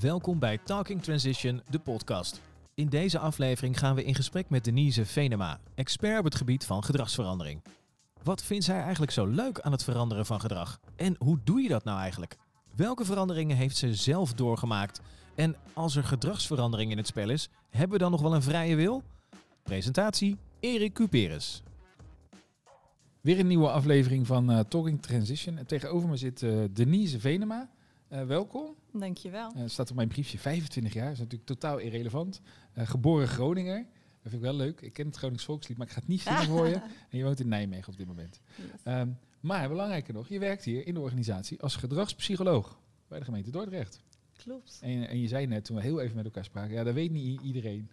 Welkom bij Talking Transition, de podcast. In deze aflevering gaan we in gesprek met Denise Venema, expert op het gebied van gedragsverandering. Wat vindt zij eigenlijk zo leuk aan het veranderen van gedrag? En hoe doe je dat nou eigenlijk? Welke veranderingen heeft ze zelf doorgemaakt? En als er gedragsverandering in het spel is, hebben we dan nog wel een vrije wil? Presentatie Erik Cuperus. Weer een nieuwe aflevering van uh, Talking Transition. En tegenover me zit uh, Denise Venema. Uh, welkom. Dankjewel. Uh, staat op mijn briefje 25 jaar, dat is natuurlijk totaal irrelevant. geboren Groninger. Dat vind ik wel leuk. Ik ken het Gronings volkslied, maar ik ga het niet zingen voor je. En je woont in Nijmegen op dit moment. Yes. Um, maar belangrijker nog, je werkt hier in de organisatie als gedragspsycholoog bij de gemeente Dordrecht. Klopt. En, en je zei net toen we heel even met elkaar spraken, ja, dat weet niet iedereen.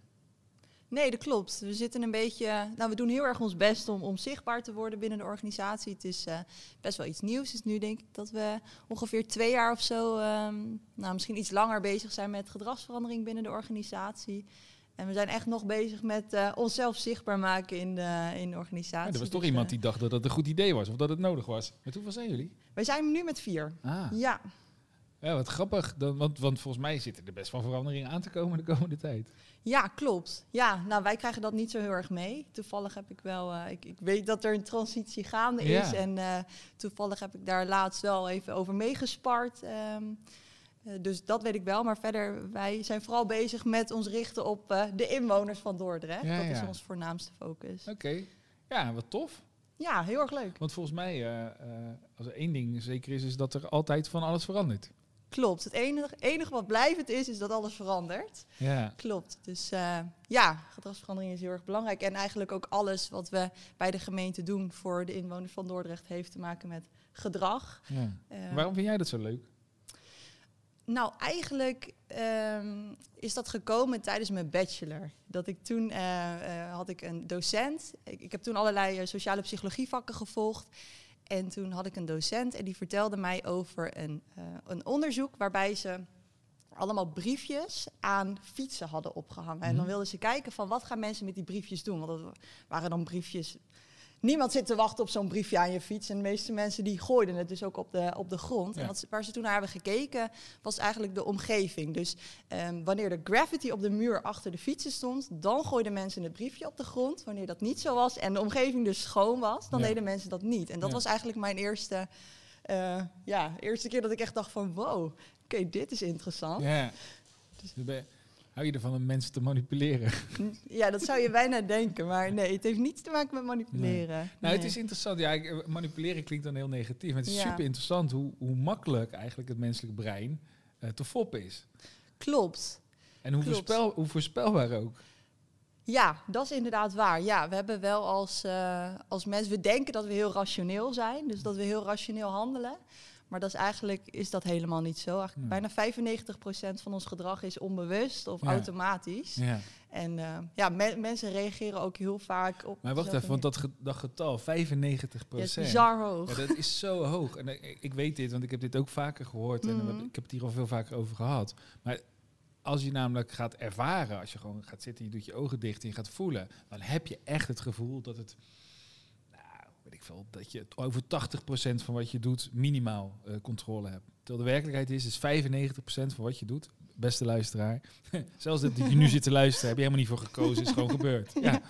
Nee, dat klopt. We zitten een beetje. Nou, we doen heel erg ons best om, om zichtbaar te worden binnen de organisatie. Het is uh, best wel iets nieuws. Dus nu denk ik dat we ongeveer twee jaar of zo, um, nou misschien iets langer bezig zijn met gedragsverandering binnen de organisatie. En we zijn echt nog bezig met uh, onszelf zichtbaar maken in de, in de organisatie. Ja, er was toch dus, iemand die dacht dat het een goed idee was of dat het nodig was. Met hoeveel zijn jullie? Wij zijn nu met vier. Ah. Ja. Ja, wat grappig. Dan, want, want volgens mij zitten er best wel veranderingen aan te komen de komende tijd. Ja, klopt. Ja, nou wij krijgen dat niet zo heel erg mee. Toevallig heb ik wel, uh, ik, ik, weet dat er een transitie gaande is. Ja. En uh, toevallig heb ik daar laatst wel even over meegespart. Um, uh, dus dat weet ik wel. Maar verder, wij zijn vooral bezig met ons richten op de inwoners van Dordrecht. Ja, dat ja. is ons voornaamste focus. Oké, okay. ja, wat tof. Ja, heel erg leuk. Want volgens mij, als er één ding zeker is, is dat er altijd van alles verandert. Klopt. Het enige, enige wat blijvend is, is dat alles verandert. Ja. Klopt. Dus uh, ja, gedragsverandering is heel erg belangrijk. En eigenlijk ook alles wat we bij de gemeente doen voor de inwoners van Dordrecht heeft te maken met gedrag. Ja. Uh, Waarom vind jij dat zo leuk? Nou, eigenlijk um, is dat gekomen tijdens mijn bachelor. Dat ik toen uh, had ik een docent. Ik, ik heb toen allerlei sociale psychologievakken gevolgd. En toen had ik een docent en die vertelde mij over een, uh, een onderzoek waarbij ze allemaal briefjes aan fietsen hadden opgehangen. En dan Mhm. wilden ze kijken van wat gaan mensen met die briefjes doen. Want dat waren dan briefjes. Niemand zit te wachten op zo'n briefje aan je fiets. En de meeste mensen die gooiden het dus ook op de, op de grond. Ja. En wat waar ze toen naar hebben gekeken, was eigenlijk de omgeving. Dus um, wanneer de graffiti op de muur achter de fietsen stond, dan gooiden mensen het briefje op de grond. Wanneer dat niet zo was en de omgeving dus schoon was, dan Ja. deden mensen dat niet. En dat Ja. was eigenlijk mijn eerste, uh, ja, eerste keer dat ik echt dacht van wow, oké, dit is interessant. Ja. Dus hou je ervan om mensen te manipuleren? Ja, dat zou je bijna denken, maar nee, het heeft niets te maken met manipuleren. Nou, Nee. het is interessant. Ja, manipuleren klinkt dan heel negatief. Maar het is Ja. super interessant hoe, hoe makkelijk eigenlijk het menselijk brein eh, te foppen is. Klopt. En hoe, Klopt. voorspel, hoe voorspelbaar ook. Ja, dat is inderdaad waar. Ja, we hebben wel als, eh, als mensen, we denken dat we heel rationeel zijn, dus dat we heel rationeel handelen. Maar dat is eigenlijk is dat helemaal niet zo. Eigenlijk. Bijna 95% van ons gedrag is onbewust of automatisch. Ja. En eh, ja, me- mensen reageren ook heel vaak op. Maar wacht even, want dat, ge- dat getal, 95 manier. Ja, het procent. is bizar hoog. Ja, dat is zo hoog. En eh, ik, weet dit, want ik heb dit ook vaker gehoord. En Mhm. ik heb het hier al veel vaker over gehad. Maar als je namelijk gaat ervaren, als je gewoon gaat zitten, je doet je ogen dicht en je gaat voelen, dan heb je echt het gevoel dat het, weet ik veel, dat je over 80% van wat je doet minimaal eh, controle hebt. Terwijl de werkelijkheid is, is 95% van wat je doet, beste luisteraar. Zelfs dat je nu zit te luisteren, heb je helemaal niet voor gekozen, is gewoon gebeurd. Ja.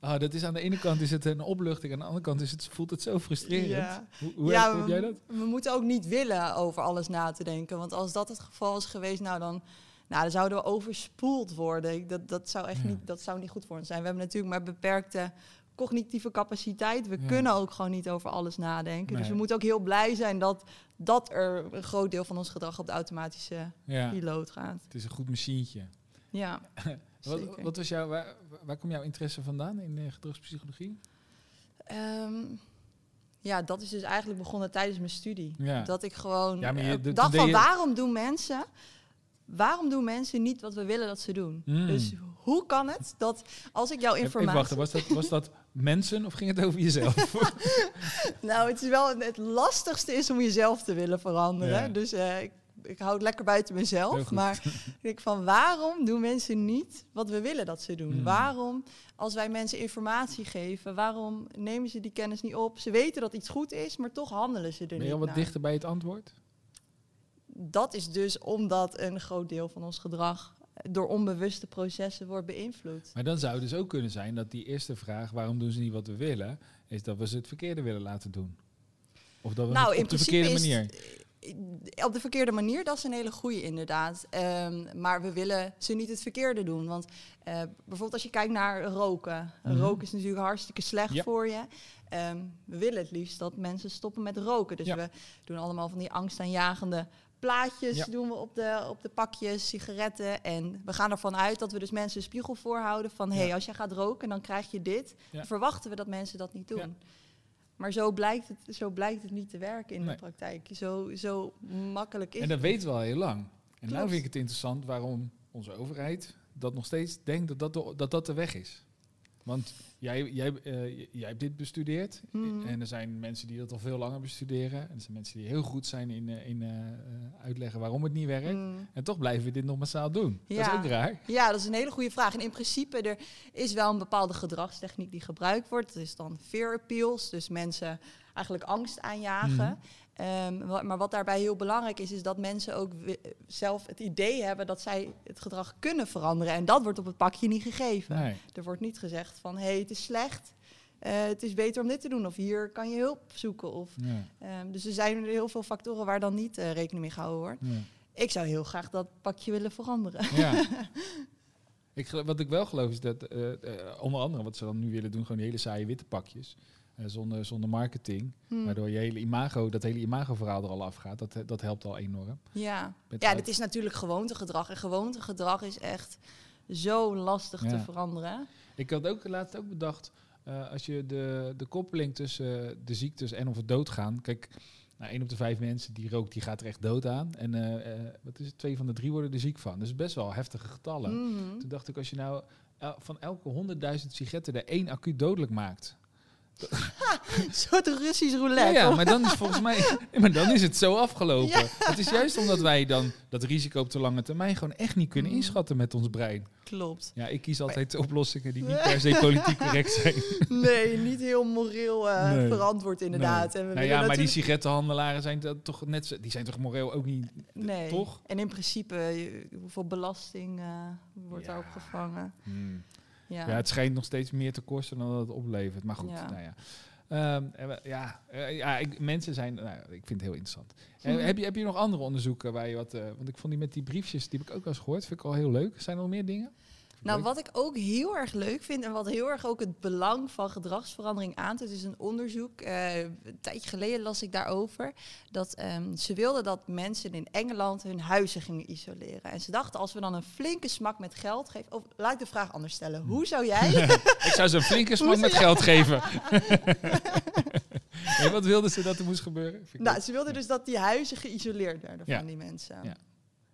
Ah, dat is aan de ene kant is het een opluchting, aan de andere kant is het, voelt het zo frustrerend. Ja. Hoe, hoe ja, heb, heb jij dat? We, we moeten ook niet willen over alles na te denken. Want als dat het geval is geweest, nou dan, nou, dan zouden we overspoeld worden. Ik- Dat, dat, zou echt Ja. niet, dat zou niet goed voor ons zijn. We hebben natuurlijk maar beperkte cognitieve capaciteit. We Ja. kunnen ook gewoon niet over alles nadenken. Dus we moeten ook heel blij zijn dat, dat er een groot deel van ons gedrag op de automatische Ja, piloot gaat. het is een goed machientje. Ja, Wat, wat was jouw, waar, waar komt jouw interesse vandaan in eh, gedragspsychologie? Ehm, ja, dat is dus eigenlijk begonnen tijdens mijn studie. Ja. Dat ik gewoon Ja, maar je- dat- toen dacht van waarom doen mensen... Waarom doen mensen niet wat we willen dat ze doen? Mm. Dus hoe kan het dat als ik jouw Even informatie... wachten, was dat, was dat mensen of ging het over jezelf? Nou, het is wel het lastigste is om jezelf te willen veranderen. Ja. Dus eh, ik, ik hou het lekker buiten mezelf. Maar ik denk van waarom doen mensen niet wat we willen dat ze doen? Hmm. Waarom, als wij mensen informatie geven, waarom nemen ze die kennis niet op? Ze weten dat iets goed is, maar toch handelen ze er ben niet je al wat naar. dichter bij het antwoord? dat is dus omdat een groot deel van ons gedrag door onbewuste processen wordt beïnvloed. Maar dan zou het dus ook kunnen zijn dat die eerste vraag, waarom doen ze niet wat we willen, is dat we ze het verkeerde willen laten doen. Of dat we nou, het op de verkeerde manier. het- op de verkeerde manier, dat is een hele goede inderdaad. Ehm, maar we willen ze niet het verkeerde doen. Want eh, bijvoorbeeld als je kijkt naar roken. Mhm. Roken is natuurlijk hartstikke slecht Ja. voor je. Ehm, we willen het liefst dat mensen stoppen met roken. Dus Ja. we doen allemaal van die angstaanjagende plaatjes Ja. doen we op de, op de pakjes, sigaretten. En we gaan ervan uit dat we dus mensen een spiegel voorhouden van... hé, hey, als jij gaat roken, dan krijg je dit. Dan verwachten we dat mensen dat niet doen. Maar zo blijkt, het, zo blijkt het niet te werken in Nee. de praktijk. Zo, zo makkelijk is En dat het. weten we al heel lang. En nou Klopt. vind ik het interessant waarom onze overheid dat nog steeds denkt dat dat de, dat, dat de weg is. Want jij, jij, eh, jij hebt dit bestudeerd. Mhm. En er zijn mensen die dat al veel langer bestuderen. En er zijn mensen die heel goed zijn in, eh, in eh, uitleggen waarom het niet werkt. Mm. En toch blijven we dit nog massaal doen. Dat is Ja. ook raar. Ja, dat is een hele goede vraag. En in principe, er is wel een bepaalde gedragstechniek die gebruikt wordt. Dat is dan fear appeals, dus mensen eigenlijk angst aanjagen. Mhm. Ehm, maar wat daarbij heel belangrijk is, is dat mensen ook zelf het idee hebben dat zij het gedrag kunnen veranderen. En dat wordt op het pakje niet gegeven. Nee. Er wordt niet gezegd van, hé, hey, het is slecht. eh, het is beter om dit te doen. Of hier kan je hulp zoeken. Of, Ja. ehm, dus er zijn heel veel factoren waar dan niet eh, rekening mee gehouden wordt. Ja. Ik zou heel graag dat pakje willen veranderen. Ja. ik, wat ik wel geloof is dat, eh, onder andere wat ze dan nu willen doen, gewoon die hele saaie witte pakjes. Eh, zonder, zonder marketing. Hmm. Waardoor je hele imago, dat hele imago-verhaal er al afgaat. Dat, dat helpt al enorm. Ja, Met ja uit- dit is natuurlijk gewoontegedrag. En gewoontegedrag is echt zo lastig te veranderen. Ik had ook laatst ook bedacht, eh, als je de, de koppeling tussen de ziektes en of het doodgaan. Kijk, nou, één op de vijf mensen die rookt, die gaat er echt dood aan. En eh, wat is het? Twee van de drie worden er ziek van. Dus best wel heftige getallen. Mhm. Toen dacht ik, als je nou el- van elke 100.000 sigaretten er één acuut dodelijk maakt. Een soort Russisch roulette. Ja, maar dan is volgens mij, maar dan is het zo afgelopen. Ja. Het is juist omdat wij dan dat risico op de lange termijn gewoon echt niet kunnen Mm. inschatten met ons brein. Klopt. Ja, ik kies altijd oplossingen die niet per se politiek correct zijn. Nee, niet heel moreel eh, Nee. verantwoord inderdaad. En we Nou ja, maar die sigarettenhandelaren zijn dat toch net zo, die zijn toch moreel ook niet. Nee. toch? En in principe, hoeveel belasting eh, wordt daarop gevangen? Ja. Ja. het schijnt nog steeds meer te kosten dan dat het oplevert. Maar goed, Ja. nou ja. Ehm, ja, eh, ja ik, mensen zijn, nou, ik vind het heel interessant. Eh, Mhm. heb, je, heb je nog andere onderzoeken waar je wat, eh, want ik vond die met die briefjes, die heb ik ook wel eens gehoord, vind ik al heel leuk. Zijn er nog meer dingen? Nou, wat ik ook heel erg leuk vind en wat heel erg ook het belang van gedragsverandering aantoont, is een onderzoek. eh, een tijdje geleden las ik daarover. Dat ehm, ze wilden dat mensen in Engeland hun huizen gingen isoleren. En ze dachten, als we dan een flinke smak met geld geven. Of laat ik de vraag anders stellen. Hm. Hoe zou jij. Ik zou ze een flinke smak met geld geven. nee, wat wilden ze dat er moest gebeuren? Nou, ze wilden dus dat die huizen geïsoleerd werden Ja. van die mensen. Ja.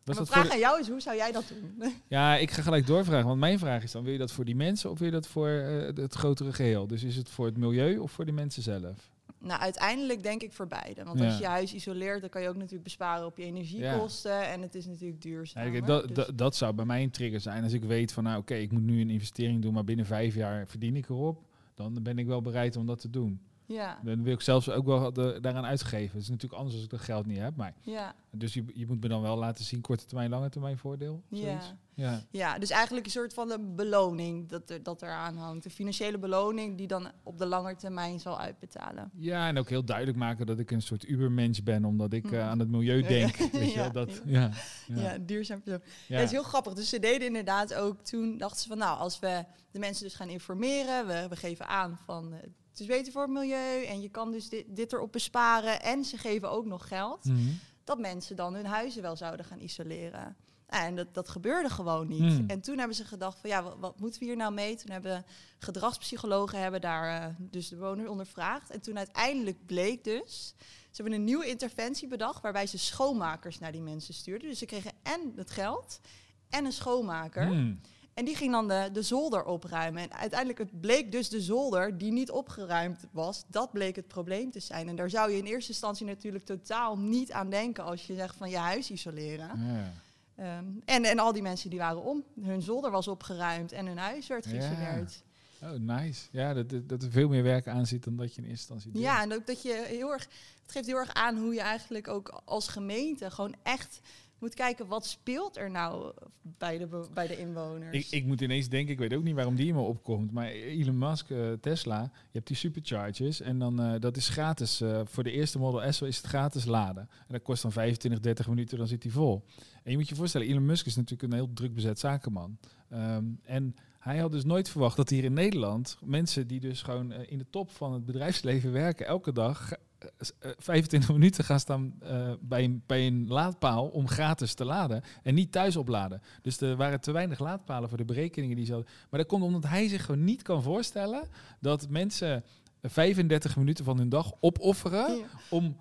Mijn Was vraag de- aan jou is, hoe zou jij dat doen? Ja, ik ga gelijk doorvragen. Want mijn vraag is dan, wil je dat voor die mensen of wil je dat voor eh, het grotere geheel? Dus is het voor het milieu of voor de mensen zelf? Nou, uiteindelijk denk ik voor beide. Want Ja. als je huis isoleert, dan kan je ook natuurlijk besparen op je energiekosten. En het is natuurlijk duurzaam. Eigenlijk, dat, dat, dat zou bij mij een trigger zijn. Als ik weet van, nou oké, ik moet nu een investering doen, maar binnen vijf jaar verdien ik erop. Dan ben ik wel bereid om dat te doen. Ja, Dan wil ik zelfs ook wel de, daaraan uitgeven. Het is natuurlijk anders als ik dat geld niet heb. Maar, ja, dus je, je moet me dan wel laten zien, korte termijn, lange termijn voordeel. ja. ja. Ja, dus eigenlijk een soort van een beloning dat er, dat eraan hangt. Een financiële beloning die dan op de lange termijn zal uitbetalen. Ja, en ook heel duidelijk maken dat ik een soort ubermensch ben, omdat ik eh, Mhm. aan het milieu denk. ja. Weet je wel, dat, ja. ja. Ja, duurzaam persoon. Ja. Dat is heel grappig. Dus ze deden inderdaad ook toen, dachten ze van nou, als we de mensen dus gaan informeren, we, we geven aan van eh, het is beter voor het milieu en je kan dus dit, dit erop besparen. En ze geven ook nog geld. Mhm. dat mensen dan hun huizen wel zouden gaan isoleren. En dat, dat gebeurde gewoon niet. Hmm. En toen hebben ze gedacht van ja, wat, wat moeten we hier nou mee? Toen hebben gedragspsychologen hebben daar eh, dus de bewoner ondervraagd. En toen uiteindelijk bleek dus, ze hebben een nieuwe interventie bedacht waarbij ze schoonmakers naar die mensen stuurden. Dus ze kregen en het geld en een schoonmaker. Mhm. En die ging dan de, de zolder opruimen. En uiteindelijk het bleek dus de zolder die niet opgeruimd was, dat bleek het probleem te zijn. En daar zou je in eerste instantie natuurlijk totaal niet aan denken als je zegt van je huis isoleren. Ja. Ehm, en, en al die mensen die waren om. Hun zolder was opgeruimd en hun huis werd Ja. geïsoleerd. Oh, nice. Ja, dat, dat, er veel meer werk aan zit dan dat je in eerste instantie denkt. Ja, en ook dat je heel erg. Het geeft heel erg aan hoe je eigenlijk ook als gemeente gewoon echt moet kijken wat speelt er nou bij de, bij de inwoners. Ik, ik moet ineens denken, ik weet ook niet waarom die in me opkomt, maar Elon Musk, eh, Tesla, je hebt die superchargers en dan eh, dat is gratis. eh, voor de eerste Model S is het gratis laden. En dat kost dan 25, 30 minuten, dan zit hij vol. En je moet je voorstellen, Elon Musk is natuurlijk een heel druk bezet zakenman. Ehm, en hij had dus nooit verwacht dat hier in Nederland mensen die dus gewoon eh, in de top van het bedrijfsleven werken, elke dag eh, eh, 25 minuten gaan staan eh, bij, een, bij een laadpaal om gratis te laden en niet thuis opladen. Dus er waren te weinig laadpalen voor de berekeningen die ze hadden. Maar dat komt omdat hij zich gewoon niet kan voorstellen dat mensen 35 minuten van hun dag opofferen Ja. om,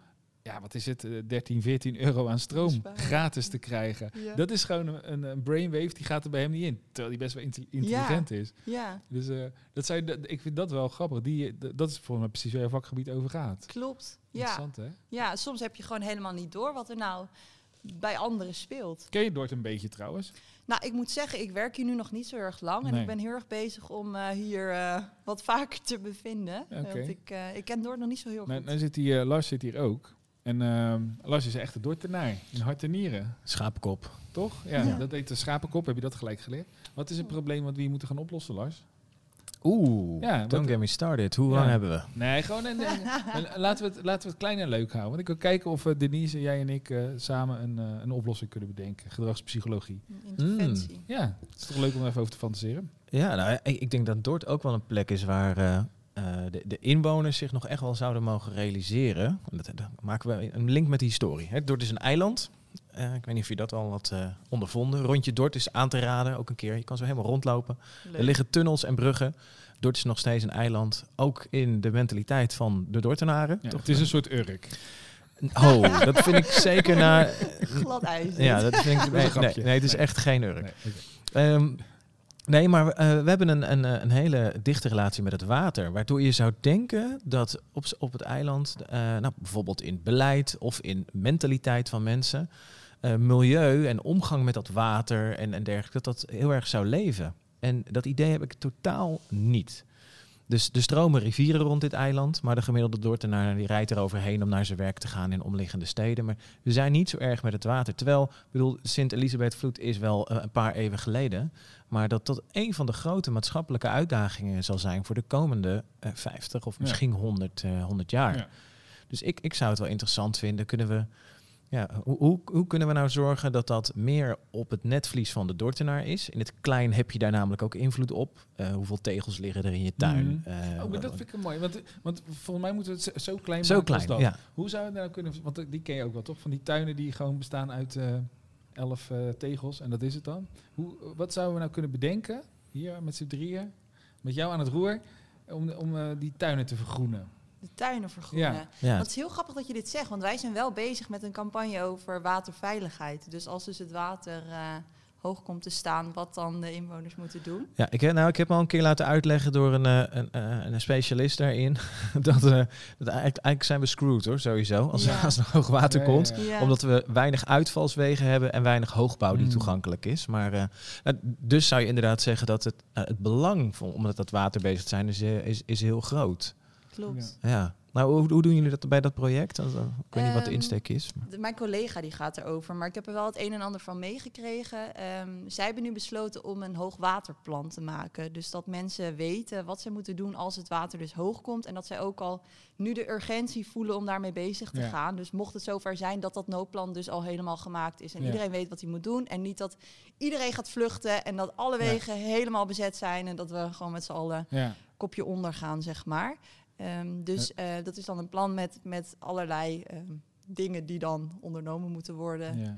ja, wat is het, eh, 13, 14 euro aan stroom gratis te krijgen. Ja. Dat is gewoon een, brainwave, die gaat er bij hem niet in. Terwijl hij best wel intelligent is. ja, Dus eh, dat dat, ik vind dat wel grappig. Die, d- dat is volgens mij precies waar je vakgebied over gaat. klopt. Ja. Interessant, hè? ja, soms heb je gewoon helemaal niet door wat er nou bij anderen speelt. Ken je Dort een beetje trouwens? Nou, ik moet zeggen, ik werk hier nu nog niet zo erg lang. En ik ben heel erg bezig om eh, hier eh, wat vaker te bevinden. Want ik, eh, ik ken Noord nog niet zo heel goed. nou zit hier, eh, Lars zit hier ook. En ehm, Lars is echt een Dortenaar. In hart en nieren. Schapenkop. Toch? Ja, Ja. dat heet de schapenkop. Heb je dat gelijk geleerd? Wat is het probleem wat we hier moeten gaan oplossen, Lars? Oeh, Ja, don't get me started. Hoe Ja. lang hebben we? Nee, gewoon een, een- een- laten, we het, laten we het klein en leuk houden. Want ik wil kijken of eh, Denise, jij en ik eh, samen een, eh, een oplossing kunnen bedenken. Gedragspsychologie. Interventie. Ja, het is toch leuk om even over te fantaseren. Ja, nou, ik, ik denk dat Dort ook wel een plek is waar de, de inwoners zich nog echt wel zouden mogen realiseren. Dat, dan maken we een link met de historie. Hè, Dort is een eiland. Eh, ik weet niet of je dat al had eh, ondervonden. Rondje Dort is aan te raden, ook een keer. Je kan zo helemaal rondlopen. Leuk. Er liggen tunnels en bruggen. Dort is nog steeds een eiland. Ook in de mentaliteit van de Dortenaren. Ja, Toch? het is een soort Urk. Oh, dat vind ik zeker naar... Glad ijs. Ja, dat vind ik... een Nee, nee, grapje. nee, het is echt geen Urk. Nee. Ehm, nee, maar eh, we hebben een, een, eh, een hele dichte relatie met het water. Waardoor je zou denken dat op, op het eiland, eh, nou, bijvoorbeeld in beleid of in mentaliteit van mensen, milieu en omgang met dat water en, en dergelijke, dat dat heel erg zou leven. En dat idee heb ik totaal niet. Dus er stromen rivieren rond dit eiland, maar de gemiddelde Dordtenaar die rijdt er overheen om naar zijn werk te gaan in omliggende steden. Maar we zijn niet zo erg met het water. Terwijl, ik bedoel, Sint-Elisabeth-vloed is wel een paar eeuwen geleden. Maar dat dat een van de grote maatschappelijke uitdagingen zal zijn voor de komende eh, 50 of Ja. misschien 100, eh, 100 jaar. Ja. Dus ik, ik zou het wel interessant vinden. Kunnen we, ja, hoe, hoe, hoe kunnen we nou zorgen dat dat meer op het netvlies van de Dordtenaar is? In het klein heb je daar namelijk ook invloed op. Eh, hoeveel tegels liggen er in je tuin? Mhm. Eh, Oh, maar dat vind ik mooi. Want, want volgens mij moeten we het zo- klein zo maken als klein, dat. ja. Hoe zou het nou kunnen... Want die ken je ook wel, toch? Van die tuinen die gewoon bestaan uit eh, elf eh, tegels. En dat is het dan. Hoe, wat zouden we nou kunnen bedenken, hier met z'n drieën, met jou aan het roer, om, om eh, die tuinen te vergroenen? De tuinen vergroenen. Ja. ja. Het is heel grappig dat je dit zegt, want wij zijn wel bezig met een campagne over waterveiligheid. Dus als dus het water eh, hoog komt te staan, wat dan de inwoners moeten doen. Ja, ik, heb- nou, ik heb me al een keer laten uitleggen door een, eh, een, eh, een specialist daarin. dat, eh, dat eigenlijk, eigenlijk zijn we screwed hoor, sowieso. Als, Ja. als er hoog water komt. ja. Ja. Omdat we weinig uitvalswegen hebben en weinig hoogbouw die Mm. toegankelijk is. Maar eh, eh, dus zou je inderdaad zeggen dat het, eh, het belang van om met dat water bezig te zijn is, is, is heel groot. Klopt. Ja. Nou, hoe, hoe doen jullie dat bij dat project? Eh, ik weet niet wat de Ehm, insteek is. De- mijn collega die gaat erover, maar ik heb er wel het een en ander van meegekregen. Ehm, zij hebben nu besloten om een hoogwaterplan te maken. Dus dat mensen weten wat ze moeten doen als het water dus hoog komt. En dat zij ook al nu de urgentie voelen om daarmee bezig te Ja. gaan. Dus mocht het zover zijn dat dat noodplan dus al helemaal gemaakt is. En Ja. iedereen weet wat hij moet doen. En niet dat iedereen gaat vluchten en dat alle Ja. wegen helemaal bezet zijn. En dat we gewoon met z'n allen Ja. kopje onder gaan, zeg maar. Ehm, dus eh, dat is dan een plan met, met allerlei ehm, dingen die dan ondernomen moeten worden. ja.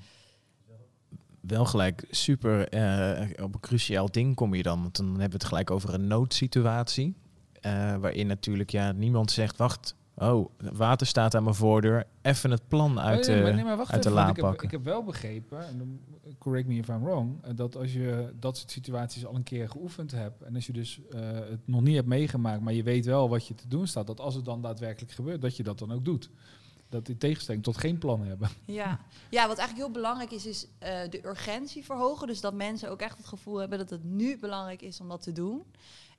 Wel gelijk super eh, op een cruciaal ding kom je dan. Want dan hebben we het gelijk over een noodsituatie. eh, waarin natuurlijk ja, niemand zegt, wacht, oh, water staat aan mijn voordeur. Even het plan uit Oh, nee, maar, de... nee, maar wacht uit de even, la ik heb, pakken. ik heb wel begrepen, en dan, correct me if I'm wrong, eh, dat als je dat soort situaties al een keer geoefend hebt en als je dus eh, het nog niet hebt meegemaakt, maar je weet wel wat je te doen staat, dat als het dan daadwerkelijk gebeurt, dat je dat dan ook doet. Dat in tegenstelling tot geen plan hebben. Ja. ja, wat eigenlijk heel belangrijk is, is eh, de urgentie verhogen. Dus dat mensen ook echt het gevoel hebben dat het nu belangrijk is om dat te doen.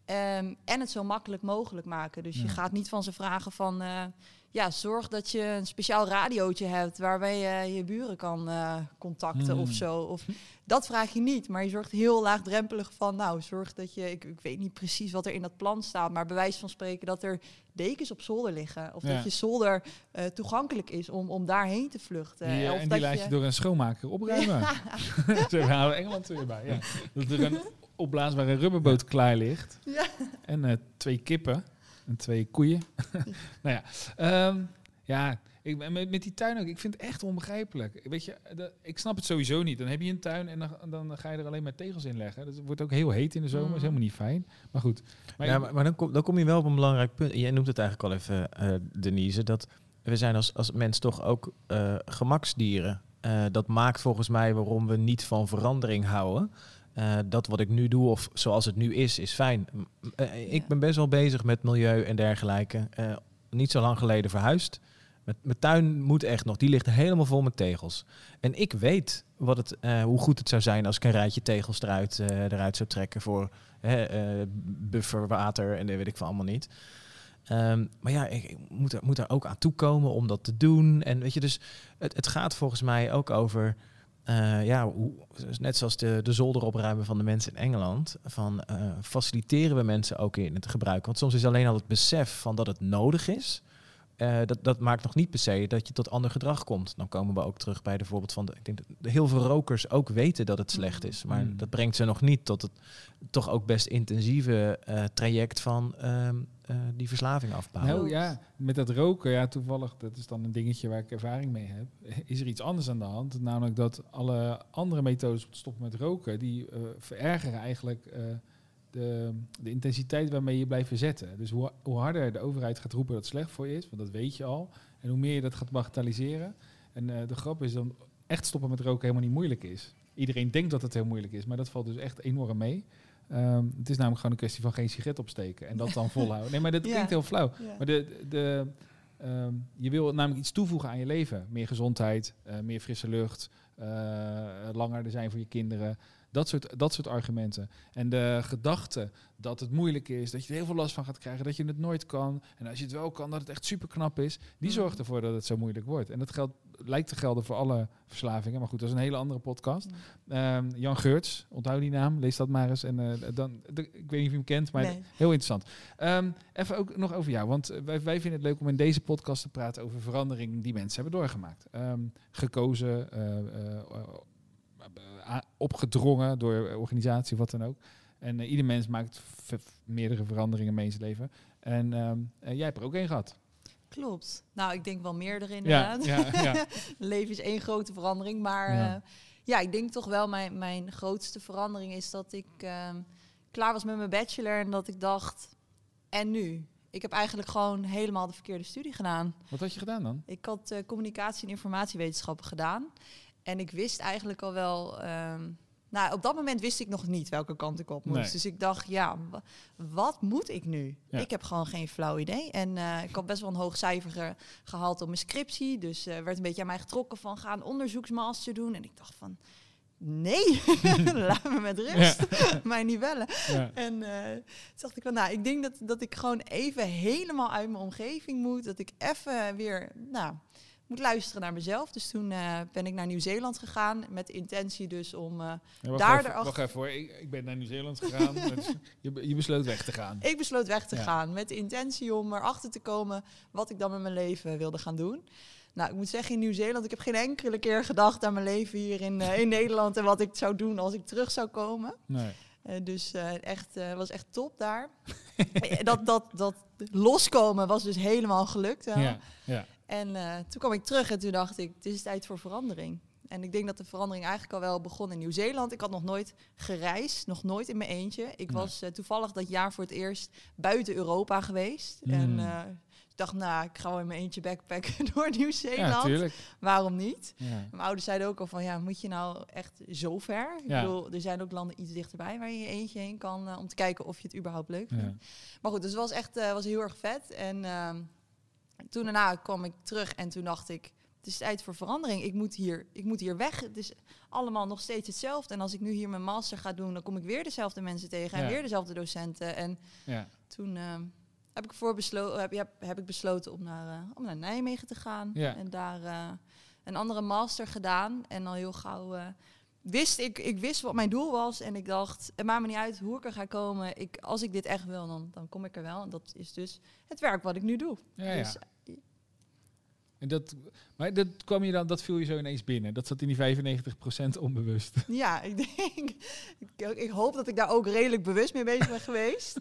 Ehm, en het zo makkelijk mogelijk maken. Dus je Ja. gaat niet van ze vragen van... eh, ja, zorg dat je een speciaal radiootje hebt... waarbij je je buren kan eh, contacten Hmm. of zo. Of, dat vraag je niet, maar je zorgt heel laagdrempelig van... nou, zorg dat je... Ik, ik weet niet precies wat er in dat plan staat... maar bewijs van spreken dat er dekens op zolder liggen. Of Ja. dat je zolder eh, toegankelijk is om, om daarheen te vluchten. Eh, of en die laat je door een schoonmaker opruimen. Zo halen we Engeland weer bij. Ja. Dat er een opblaasbare rubberboot klaar ligt. Ja. En eh, twee kippen. En twee koeien. nou ja. ehm, ja, ik, ben- met, met die tuin ook. Ik vind het echt onbegrijpelijk. Weet je, de- ik snap het sowieso niet. Dan heb je een tuin en dan, dan ga je er alleen maar tegels in leggen. Dat wordt ook heel heet in de zomer. Mm. is helemaal niet fijn. Maar goed. Maar ja, maar, maar dan, kom, dan kom je wel op een belangrijk punt. Jij noemt het eigenlijk al even, eh, Denise, dat we zijn als, als mens toch ook eh, gemaksdieren. Eh, dat maakt volgens mij waarom we niet van verandering houden. Eh, dat wat ik nu doe, of zoals het nu is, is fijn. Eh, ik Ja. ben best wel bezig met milieu en dergelijke. Eh, niet zo lang geleden verhuisd. Mijn tuin moet echt nog. Die ligt helemaal vol met tegels. En ik weet wat het, hoe goed het zou zijn als ik een rijtje tegels eruit, eruit zou trekken voor hè, eh, bufferwater en dat weet ik van allemaal niet. Ehm, maar ja, ik, ik moet, er, moet er ook aan toekomen om dat te doen. En weet je, dus het, het gaat volgens mij ook over, eh, ja, hoe, net zoals de, de zolder opruimen van de mensen in Engeland, van eh, faciliteren we mensen ook in het gebruik. Want soms is alleen al het besef van dat het nodig is. eh, dat, dat maakt nog niet per se dat je tot ander gedrag komt. Dan komen we ook terug bij de voorbeeld van... De, ik denk dat heel veel rokers ook weten dat het slecht is. Maar Mm. dat brengt ze nog niet tot het toch ook best intensieve traject van eh, die verslaving afbouwen. Nou ja, met dat roken, ja, toevallig, dat is dan een dingetje waar ik ervaring mee heb. Is er iets anders aan de hand? Namelijk dat alle andere methodes om te stoppen met roken, die eh, verergeren eigenlijk eh, de, de intensiteit waarmee je blijft verzetten. Dus hoe, hoe harder de overheid gaat roepen dat het slecht voor je is, want dat weet je al, en hoe meer je dat gaat bagatelliseren. En de grap is dan echt stoppen met roken helemaal niet moeilijk is. Iedereen denkt dat het heel moeilijk is, maar dat valt dus echt enorm mee. Ehm, het is namelijk gewoon een kwestie van geen sigaret opsteken en dat dan volhouden. Nee, maar dat Ja. klinkt heel flauw. Ja. Maar de, de, ehm, je wil namelijk iets toevoegen aan je leven. Meer gezondheid, eh, meer frisse lucht, eh, langer er zijn voor je kinderen. Dat soort, dat soort argumenten. En de gedachte dat het moeilijk is, dat je er heel veel last van gaat krijgen, dat je het nooit kan. En als je het wel kan, dat het echt super knap is. Die Mm. zorgt ervoor dat het zo moeilijk wordt. En dat geldt, lijkt te gelden voor alle verslavingen. Maar goed, dat is een hele andere podcast. Ehm, Jan Geurts, onthoud die naam, lees dat maar eens. En eh, dan, de- ik weet niet of je hem kent, maar Nee. heel interessant. Ehm, even ook nog over jou, want eh, wij, wij vinden het leuk om in deze podcast te praten over veranderingen die mensen hebben doorgemaakt. Ehm, gekozen, a- opgedrongen door organisatie, wat dan ook. En eh, ieder mens maakt meerdere veranderingen mee in zijn leven. En ehm, eh, jij hebt er ook één gehad. Klopt. Nou, ik denk wel meerdere Ja, inderdaad. ja, ja. Leven is één grote verandering. Maar Ja. ja, ja ik denk toch wel mijn, mijn grootste verandering is dat ik ehm, klaar was met mijn bachelor. En dat ik dacht, en nu? Ik heb eigenlijk gewoon helemaal de verkeerde studie gedaan. Wat had je gedaan dan? Ik had eh, communicatie en informatiewetenschappen gedaan. En ik wist eigenlijk al wel... ehm, nou, op dat moment wist ik nog niet welke kant ik op moest. Nee. Dus ik dacht, ja, wa- wat moet ik nu? Ja. Ik heb gewoon geen flauw idee. En eh, ik had best wel een hoog cijfer ge- gehaald op mijn scriptie. Dus eh, werd een beetje aan mij getrokken van, ga een onderzoeksmaster doen. En ik dacht van, nee, laat me met rust. Mij niet bellen. Ja. En toen dacht ik van, nou, ik denk dat, dat ik gewoon even helemaal uit mijn omgeving moet. Dat ik even weer, nou, moet luisteren naar mezelf. Dus toen eh, ben ik naar Nieuw-Zeeland gegaan met de intentie dus om... eh, Ja, Daar even, erachter- wacht even hoor, ik, ik ben naar Nieuw-Zeeland gegaan. Je, je besloot weg te gaan. ik besloot weg te Ja. gaan met de intentie om erachter te komen wat ik dan met mijn leven wilde gaan doen. Nou, ik moet zeggen, in Nieuw-Zeeland, ik heb geen enkele keer gedacht aan mijn leven hier in, eh, in Nederland en wat ik zou doen als ik terug zou komen. Nee. Dus eh echt, was echt top daar. Dat, dat, dat loskomen was dus helemaal gelukt. Ja, ja. En eh, toen kwam ik terug en toen dacht ik, het is tijd voor verandering. En ik denk dat de verandering eigenlijk al wel begon in Nieuw-Zeeland. Ik had nog nooit gereisd, nog nooit in mijn eentje. Ik Nee. was eh, toevallig dat jaar voor het eerst buiten Europa geweest. Mm. En eh, ik dacht, nou, ik ga wel in mijn eentje backpacken door ja Nieuw-Zeeland. tuurlijk. Waarom niet? Ja. Mijn ouders zeiden ook al van, ja, moet je nou echt zo ver? Ik Ja. bedoel, er zijn ook landen iets dichterbij waar je je eentje heen kan... om te kijken of je het überhaupt leuk vindt. Ja. Maar goed, dus het was echt was heel erg vet. En ehm, toen daarna kwam ik terug en toen dacht ik, het is tijd voor verandering. Ik moet, hier, ik moet hier weg. Het is allemaal nog steeds hetzelfde. En als ik nu hier mijn master ga doen, dan kom ik weer dezelfde mensen tegen en Ja. weer dezelfde docenten. En Ja. toen eh, heb, ik voor beslo heb, heb, heb ik besloten om naar, eh, om naar Nijmegen te gaan. Ja. En daar eh, een andere master gedaan. En al heel gauw eh, wist ik, ik wist wat mijn doel was. En ik dacht, het maakt me niet uit hoe ik er ga komen. Ik, als ik dit echt wil, dan, dan kom ik er wel. En dat is dus het werk wat ik nu doe. Ja, ja. En dat, maar dat kwam je dan, dat viel je zo ineens binnen. Dat zat in die 95% onbewust. Ja, ik denk. Ik, ik hoop dat ik daar ook redelijk bewust mee bezig ben geweest.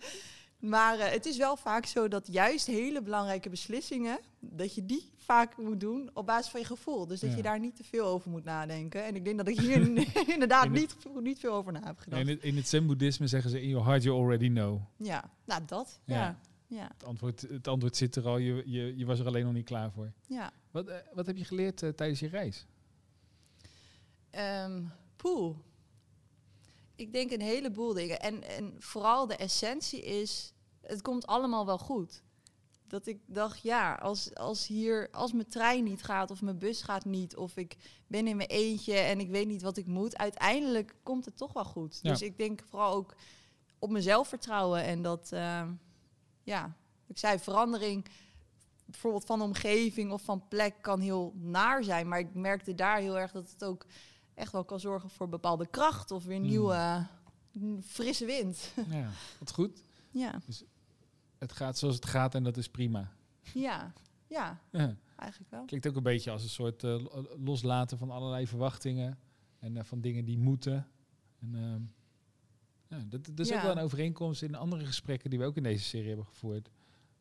Maar eh, het is wel vaak zo dat juist hele belangrijke beslissingen, dat je die vaak moet doen op basis van je gevoel. Dus dat Ja. je daar niet te veel over moet nadenken. En ik denk dat ik hier inderdaad In het- niet, niet veel over na heb gedacht. In het, in het zen-boeddhisme zeggen ze, in your heart you already know. Ja, nou dat. Ja. Ja, ja, Het antwoord, het antwoord zit er al, je, je, je was er alleen nog niet klaar voor. ja. Wat, eh, wat heb je geleerd eh, tijdens je reis? Poeh. Ik denk een heleboel dingen. En, en vooral de essentie is, het komt allemaal wel goed. Dat ik dacht, ja, als, als hier, als mijn trein niet gaat of mijn bus gaat niet, of ik ben in mijn eentje en ik weet niet wat ik moet, uiteindelijk komt het toch wel goed. Ja. Dus ik denk vooral ook op mezelf vertrouwen en dat, ehm, ja, ik zei verandering, bijvoorbeeld van omgeving of van plek kan heel naar zijn, maar ik merkte daar heel erg dat het ook echt wel kan zorgen voor bepaalde kracht of weer Mm. nieuwe mm, frisse wind. ja, wat goed. ja, Het gaat zoals het gaat en dat is prima. ja, ja, Ja. eigenlijk wel. Klinkt ook een beetje als een soort eh, lo- loslaten van allerlei verwachtingen. En eh, van dingen die moeten. En, ehm, ja, dat, dat is Ja. ook wel een overeenkomst in andere gesprekken die we ook in deze serie hebben gevoerd.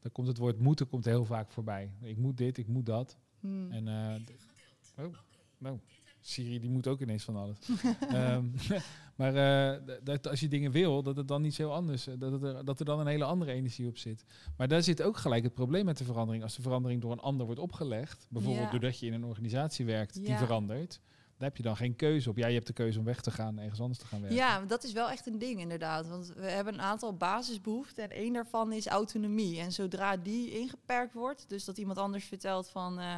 Daar komt het woord moeten komt heel vaak voorbij. Ik moet dit, ik moet dat. Hmm. En eh, d- oh, nou, Siri die moet ook ineens van alles. Ehm, maar eh, dat als je dingen wil, dat het dan niet zo anders, eh, dat, het er, dat er dan een hele andere energie op zit. Maar daar zit ook gelijk het probleem met de verandering. Als de verandering door een ander wordt opgelegd, bijvoorbeeld Ja. doordat je in een organisatie werkt die Ja. verandert, daar heb je dan geen keuze op. Ja, je hebt de keuze om weg te gaan en ergens anders te gaan werken. Ja, dat is wel echt een ding inderdaad. Want we hebben een aantal basisbehoeften en één daarvan is autonomie. En zodra die ingeperkt wordt, dus dat iemand anders vertelt van eh,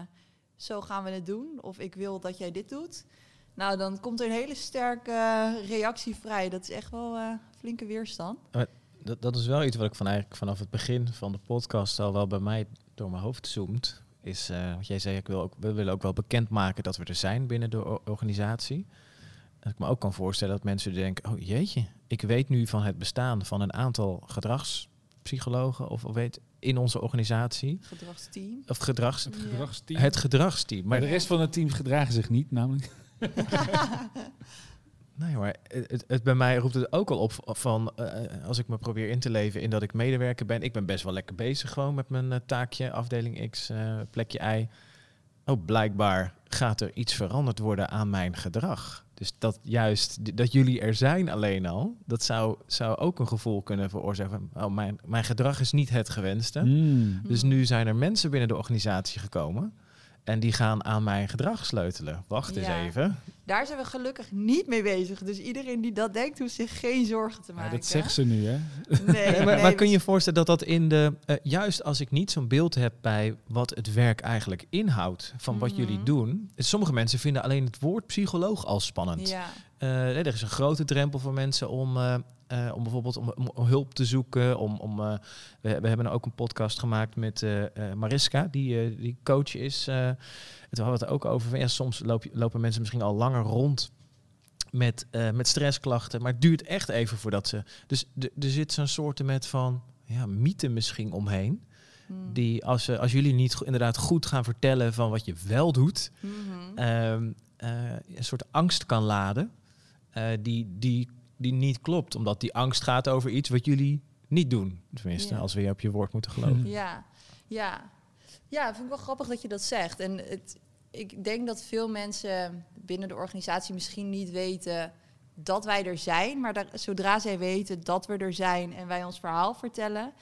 zo gaan we het doen, of ik wil dat jij dit doet, nou dan komt er een hele sterke reactie vrij. Dat is echt wel eh, flinke weerstand. Dat, dat is wel iets wat ik van eigenlijk vanaf het begin van de podcast al wel bij mij door mijn hoofd zoomt. Is, eh wat jij zei, ik wil ook, we willen ook wel bekendmaken dat we er zijn binnen de organisatie. Dat ik me ook kan voorstellen dat mensen denken, oh jeetje, ik weet nu van het bestaan van een aantal gedragspsychologen of weet in onze organisatie. Gedragsteam. Of gedrags, Het gedragsteam. het gedragsteam. maar Maar de rest van het team gedragen zich niet, namelijk. Nee, maar het, bij mij roept het ook al op van eh, als ik me probeer in te leven in dat ik medewerker ben. Ik ben best wel lekker bezig gewoon met mijn eh, taakje, afdeling X, eh, plekje Y. Oh, blijkbaar gaat er iets veranderd worden aan mijn gedrag. Dus dat juist dat jullie er zijn alleen al, dat zou, zou ook een gevoel kunnen veroorzaken. Oh, mijn, mijn gedrag is niet het gewenste. Hmm. Dus nu zijn er mensen binnen de organisatie gekomen en die gaan aan mijn gedrag sleutelen. Wacht eens Ja. even. Daar zijn we gelukkig niet mee bezig. Dus iedereen die dat denkt, hoeft zich geen zorgen te Ja, maken. dat zegt ze nu, hè? Nee, Nee, maar, nee, maar kun je je voorstellen dat dat in de... eh, juist als ik niet zo'n beeld heb bij wat het werk eigenlijk inhoudt... van wat jullie Mhm. doen... Sommige mensen vinden alleen het woord psycholoog al spannend. Ja, Eh, nee, er is een grote drempel voor mensen om, eh, eh, om bijvoorbeeld om, hulp te zoeken. Om, om, eh, we, we hebben ook een podcast gemaakt met eh, Mariska, die, die coach is. en toen hadden we het ook over van ja, soms loop, lopen mensen misschien al langer rond met, met stressklachten. Maar het duurt echt even voordat ze. Dus er zit zo'n soort met van ja, mythe misschien omheen. Hmm. Die als, als jullie niet inderdaad goed gaan vertellen van wat je wel doet, Mhm. ehm, eh, een soort angst kan laden. die, die, die niet klopt. Omdat die angst gaat over iets wat jullie niet doen. Tenminste, Ja. als we je op je woord moeten geloven. Ja, ja. Ja, vind ik wel grappig dat je dat zegt. En het, ik denk dat veel mensen binnen de organisatie misschien niet weten dat wij er zijn. Maar daar, zodra zij weten dat we er zijn en wij ons verhaal vertellen,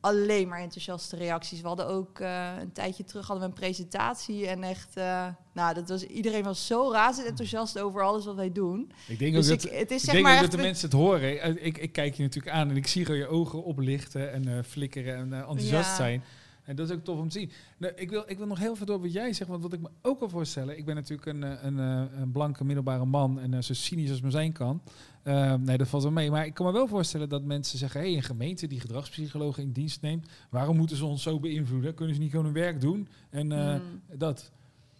alleen maar enthousiaste reacties. We hadden ook eh, een tijdje terug hadden we een presentatie en echt, eh, nou, dat was iedereen was zo razend enthousiast over alles wat wij doen. Ik denk Dus ook ik, dat, het is ik zeg denk maar dat de mensen het horen. Eh, Ik, ik kijk je natuurlijk aan en ik zie gewoon je ogen oplichten en eh, flikkeren en enthousiast Ja. zijn. En dat is ook tof om te zien. Nou, ik, wil, ik wil nog heel veel door wat jij zegt, want wat ik me ook kan voorstellen, ik ben natuurlijk een, eh, een, eh, een blanke middelbare man en uh, zo cynisch als me zijn kan. Uh, nee, dat valt wel mee. Maar ik kan me wel voorstellen dat mensen zeggen, hé, hey, een gemeente die gedragspsychologen in dienst neemt, waarom moeten ze ons zo beïnvloeden? Kunnen ze niet gewoon hun werk doen? En uh, dat.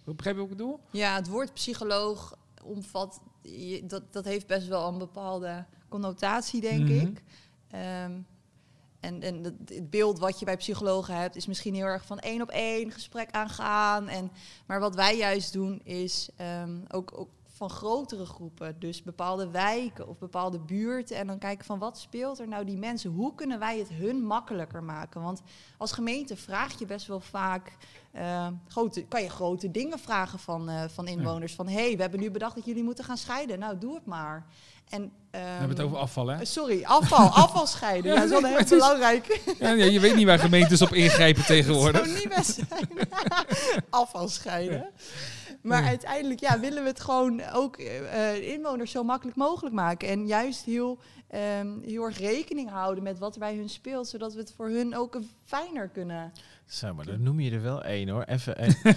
Begrijp je wat ik bedoel? Ja, het woord psycholoog omvat, dat, dat heeft best wel een bepaalde connotatie, denk mm -hmm. ik. Um, en, en het beeld wat je bij psychologen hebt, is misschien heel erg van één op één gesprek aangaan. En, maar wat wij juist doen, is um, ook, ook van grotere groepen. Dus bepaalde wijken of bepaalde buurten. En dan kijken van wat speelt er nou die mensen? Hoe kunnen wij het hun makkelijker maken? Want als gemeente vraag je best wel vaak. Uh, grote, kan je grote dingen vragen van, uh, van inwoners. Van hé, hey, we hebben nu bedacht dat jullie moeten gaan scheiden. Nou, doe het maar. En, um, we hebben het over afval, hè? Sorry, afval, afval scheiden. ja, dat is wel heel belangrijk. Ja, ja, je weet niet waar gemeentes op ingrijpen tegenwoordig. Dat zou niet best zijn. afval scheiden. Maar uiteindelijk ja, willen we het gewoon ook uh, inwoners zo makkelijk mogelijk maken. En juist heel, um, heel erg rekening houden met wat er bij hun speelt. Zodat we het voor hun ook fijner kunnen zo, maar dan noem je er wel één hoor. Even een.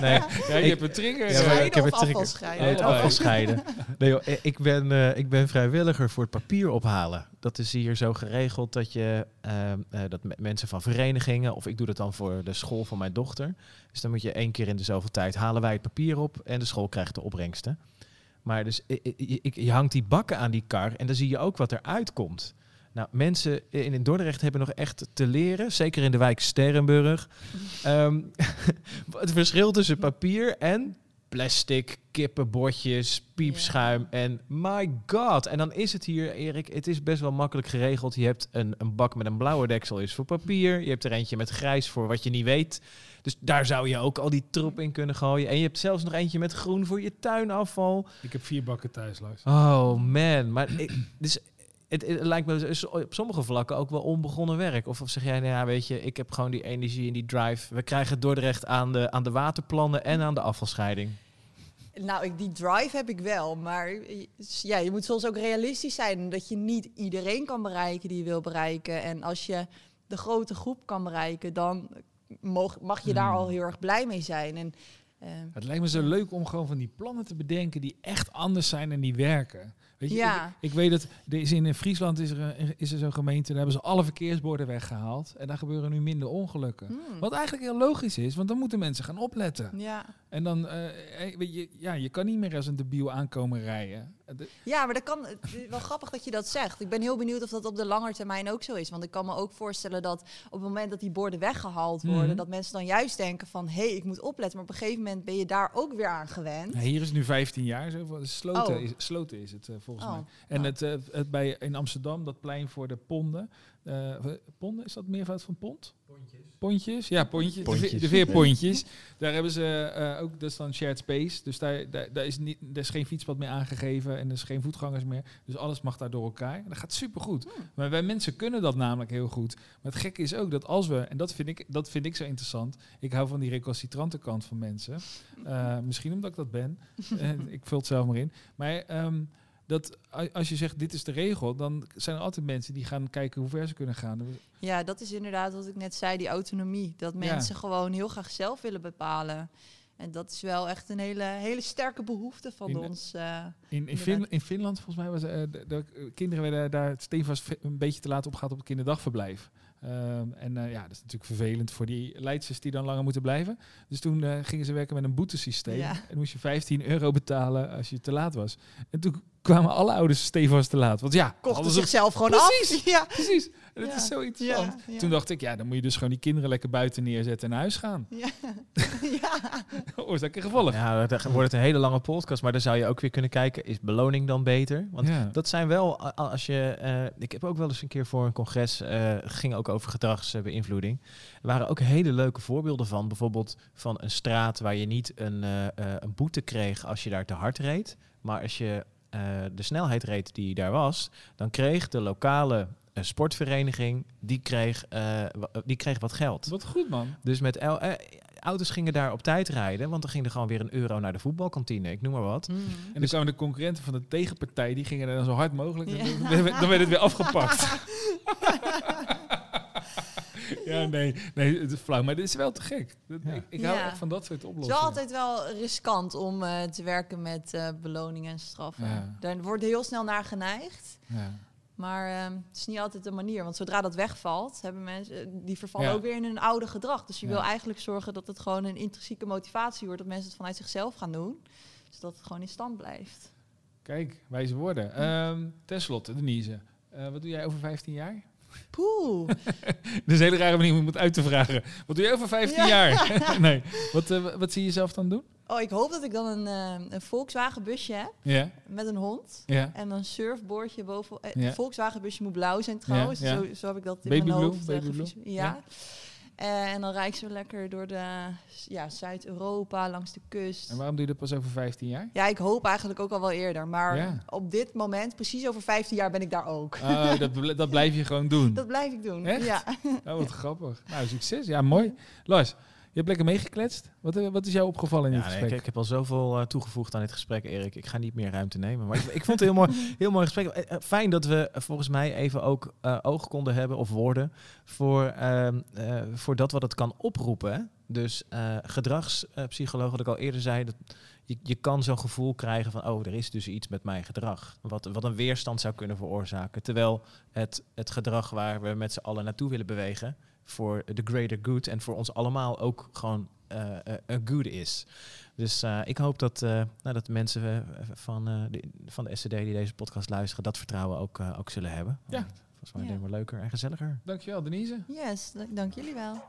nee, ja, je hebt een trigger. Ja, ik heb een trigger. Afvalscheiden. Oh, afvalscheiden. nee, joh, ik, ben, uh, ik ben vrijwilliger voor het papier ophalen. Dat is hier zo geregeld dat je uh, uh, dat mensen van verenigingen, of ik doe dat dan voor de school van mijn dochter. Dus dan moet je één keer in de zoveel tijd halen wij het papier op en de school krijgt de opbrengsten. Maar dus ik, je hangt die bakken aan die kar en dan zie je ook wat eruit komt. Nou, mensen in Dordrecht hebben nog echt te leren, zeker in de wijk Sterrenburg. um, het verschil tussen papier en plastic, kippenbordjes, piepschuim en my god. En dan is het hier, Erik, het is best wel makkelijk geregeld. Je hebt een, een bak met een blauwe deksel is voor papier. Je hebt er eentje met grijs voor wat je niet weet. Dus daar zou je ook al die troep in kunnen gooien. En je hebt zelfs nog eentje met groen voor je tuinafval. Ik heb vier bakken thuis, Lars. Oh man, maar ik, dus het, het, lijkt me op sommige vlakken ook wel onbegonnen werk. Of, of zeg jij, nou ja, weet je, ik heb gewoon die energie en die drive. We krijgen het Dordrecht aan de, aan de waterplannen en aan de afvalscheiding. Nou, ik, die drive heb ik wel. Maar ja, je moet soms ook realistisch zijn. Dat je niet iedereen kan bereiken die je wil bereiken. En als je de grote groep kan bereiken, dan mag, mag je daar al heel erg blij mee zijn. En, uh, het lijkt me zo leuk om gewoon van die plannen te bedenken die echt anders zijn en die werken. Weet je, ja. ik, ik, weet dat er is in Friesland is er, is er zo'n gemeente, daar hebben ze alle verkeersborden weggehaald. En daar gebeuren nu minder ongelukken. Hmm. Wat eigenlijk heel logisch is, want dan moeten mensen gaan opletten. Ja. En dan, uh, weet je, ja, je kan niet meer als een debiel aankomen rijden. Ja, maar dat kan, het is wel grappig dat je dat zegt. Ik ben heel benieuwd of dat op de lange termijn ook zo is. Want ik kan me ook voorstellen dat op het moment dat die borden weggehaald worden, mm dat mensen dan juist denken van, hé, hey, ik moet opletten. Maar op een gegeven moment ben je daar ook weer aan gewend. Ja, hier is nu 15 jaar, zo, sloten, oh. is, sloten is het uh, volgens oh. mij. En oh. het, uh, het bij, in Amsterdam, dat plein voor de ponden, uh, ponden, is dat meervoud van pond? Pontjes. Pontjes, ja, pontjes. pontjes. De, de veerpontjes. daar hebben ze uh, ook, dat is dan shared space. Dus daar, daar, daar, is niet, daar is geen fietspad meer aangegeven en er is geen voetgangers meer. Dus alles mag daar door elkaar. En dat gaat supergoed. Hmm. Maar wij mensen kunnen dat namelijk heel goed. Maar het gekke is ook dat als we, en dat vind ik, dat vind ik zo interessant. Ik hou van die recalcitrante kant van mensen. Uh, misschien omdat ik dat ben. ik vul het zelf maar in. Maar... Um, dat als je zegt dit is de regel, dan zijn er altijd mensen die gaan kijken hoe ver ze kunnen gaan. Ja, dat is inderdaad wat ik net zei, die autonomie. Dat mensen gewoon heel graag zelf willen bepalen. En dat is wel echt een hele, hele sterke behoefte van ons. Uh, in, in, fin in, Finland, volgens mij, was uh, de, de, kinderen werden daar stevast een beetje te laat op gehad op het kinderdagverblijf. Um, en uh, ja, dat is natuurlijk vervelend voor die leidsters die dan langer moeten blijven. Dus toen uh, gingen ze werken met een boetesysteem. Ja. En moest je 15 euro betalen als je te laat was. En toen kwamen alle ouders stevast te laat. Want ja, kochten zichzelf gewoon precies, af. Ja, precies. En dat is zo interessant. Ja, Toen dacht ik, ja, dan moet je dus gewoon die kinderen lekker buiten neerzetten en naar huis gaan. Ja. ja. Oorzaak en gevolg. Ja, dan wordt het een hele lange podcast. Maar dan zou je ook weer kunnen kijken, is beloning dan beter? Want dat zijn wel, als je... Uh, ik heb ook wel eens een keer voor een congres, uh, ging ook over gedragsbeïnvloeding. Er waren ook hele leuke voorbeelden van. Bijvoorbeeld van een straat waar je niet een, uh, een boete kreeg als je daar te hard reed. Maar als je uh, de snelheid reed die daar was, dan kreeg de lokale uh, sportvereniging, die kreeg, uh, die kreeg wat geld. Wat goed man. Dus met auto's gingen daar op tijd rijden, want dan ging er gewoon weer een euro naar de voetbalkantine, ik noem maar wat. Mm. En dan dus kwamen de concurrenten van de tegenpartij, die gingen dan zo hard mogelijk, ja. dan, dan werd het weer afgepakt. ja, nee, nee, het is flauw, maar dit is wel te gek. Dat- Ja. Ik, ik hou Ja. echt van dat soort Het is oplossingen. wel altijd wel riskant om eh, te werken met eh, beloningen en straffen. Ja. Daar wordt heel snel naar geneigd. Ja. Maar ehm, het is niet altijd de manier. Want zodra dat wegvalt, hebben mensen eh, die vervallen Ja. ook weer in hun oude gedrag. Dus je Ja. wil eigenlijk zorgen dat het gewoon een intrinsieke motivatie wordt. Dat mensen het vanuit zichzelf gaan doen. Zodat het gewoon in stand blijft. Kijk, wijze woorden. Ehm ten slotte, Denise. eh, wat doe jij over 15 jaar? Poeh. Dat is een hele rare manier om het uit te vragen. Wat doe jij over 15 Ja. jaar? nee. Wat, eh, wat zie je zelf dan doen? Oh, ik hoop dat ik dan een, eh, een Volkswagen busje heb met een hond. En een surfboardje boven. Eh, Ja. Het Volkswagen busje moet blauw zijn trouwens. Zo, zo heb ik dat in Baby mijn blue, hoofd. eh, baby blue. Ja. Eh, en dan rijd ik zo lekker door de ja, Zuid-Europa, langs de kust. En waarom doe je dat pas over 15 jaar? Ja, ik hoop eigenlijk ook al wel eerder. Maar Ja. op dit moment, precies over 15 jaar, ben ik daar ook. Oh, dat, dat blijf je gewoon doen. Dat blijf ik doen. Echt? Ja. Oh, wat grappig. Nou, succes. Ja, mooi. Lars, hebt lekker meegekletst. Wat, eh, wat is jou opgevallen in dit Ja, nee, gesprek? ik, ik heb al zoveel eh, toegevoegd aan dit gesprek, Erik. Ik ga niet meer ruimte nemen. Maar ik, ik vond het heel mooi, heel mooi gesprek. Eh, Fijn dat we volgens mij even ook eh, oog konden hebben, of woorden, voor, ehm, eh, voor dat wat het kan oproepen. hè. Dus gedragspsycholoog, wat ik al eerder zei, dat je, je kan zo'n gevoel krijgen van, oh, er is dus iets met mijn gedrag. Wat, wat een weerstand zou kunnen veroorzaken. Terwijl het, het gedrag waar we met z'n allen naartoe willen bewegen, voor the greater good en voor ons allemaal ook gewoon eh, eh, een good is. Dus eh, ik hoop dat, eh, nou, dat mensen eh, van, eh, de, van de SCD die deze podcast luisteren, dat vertrouwen ook, eh, ook zullen hebben. Ja. Volgens mij Ja. alleen maar leuker en gezelliger. Dankjewel, Denise. Yes, dank jullie wel.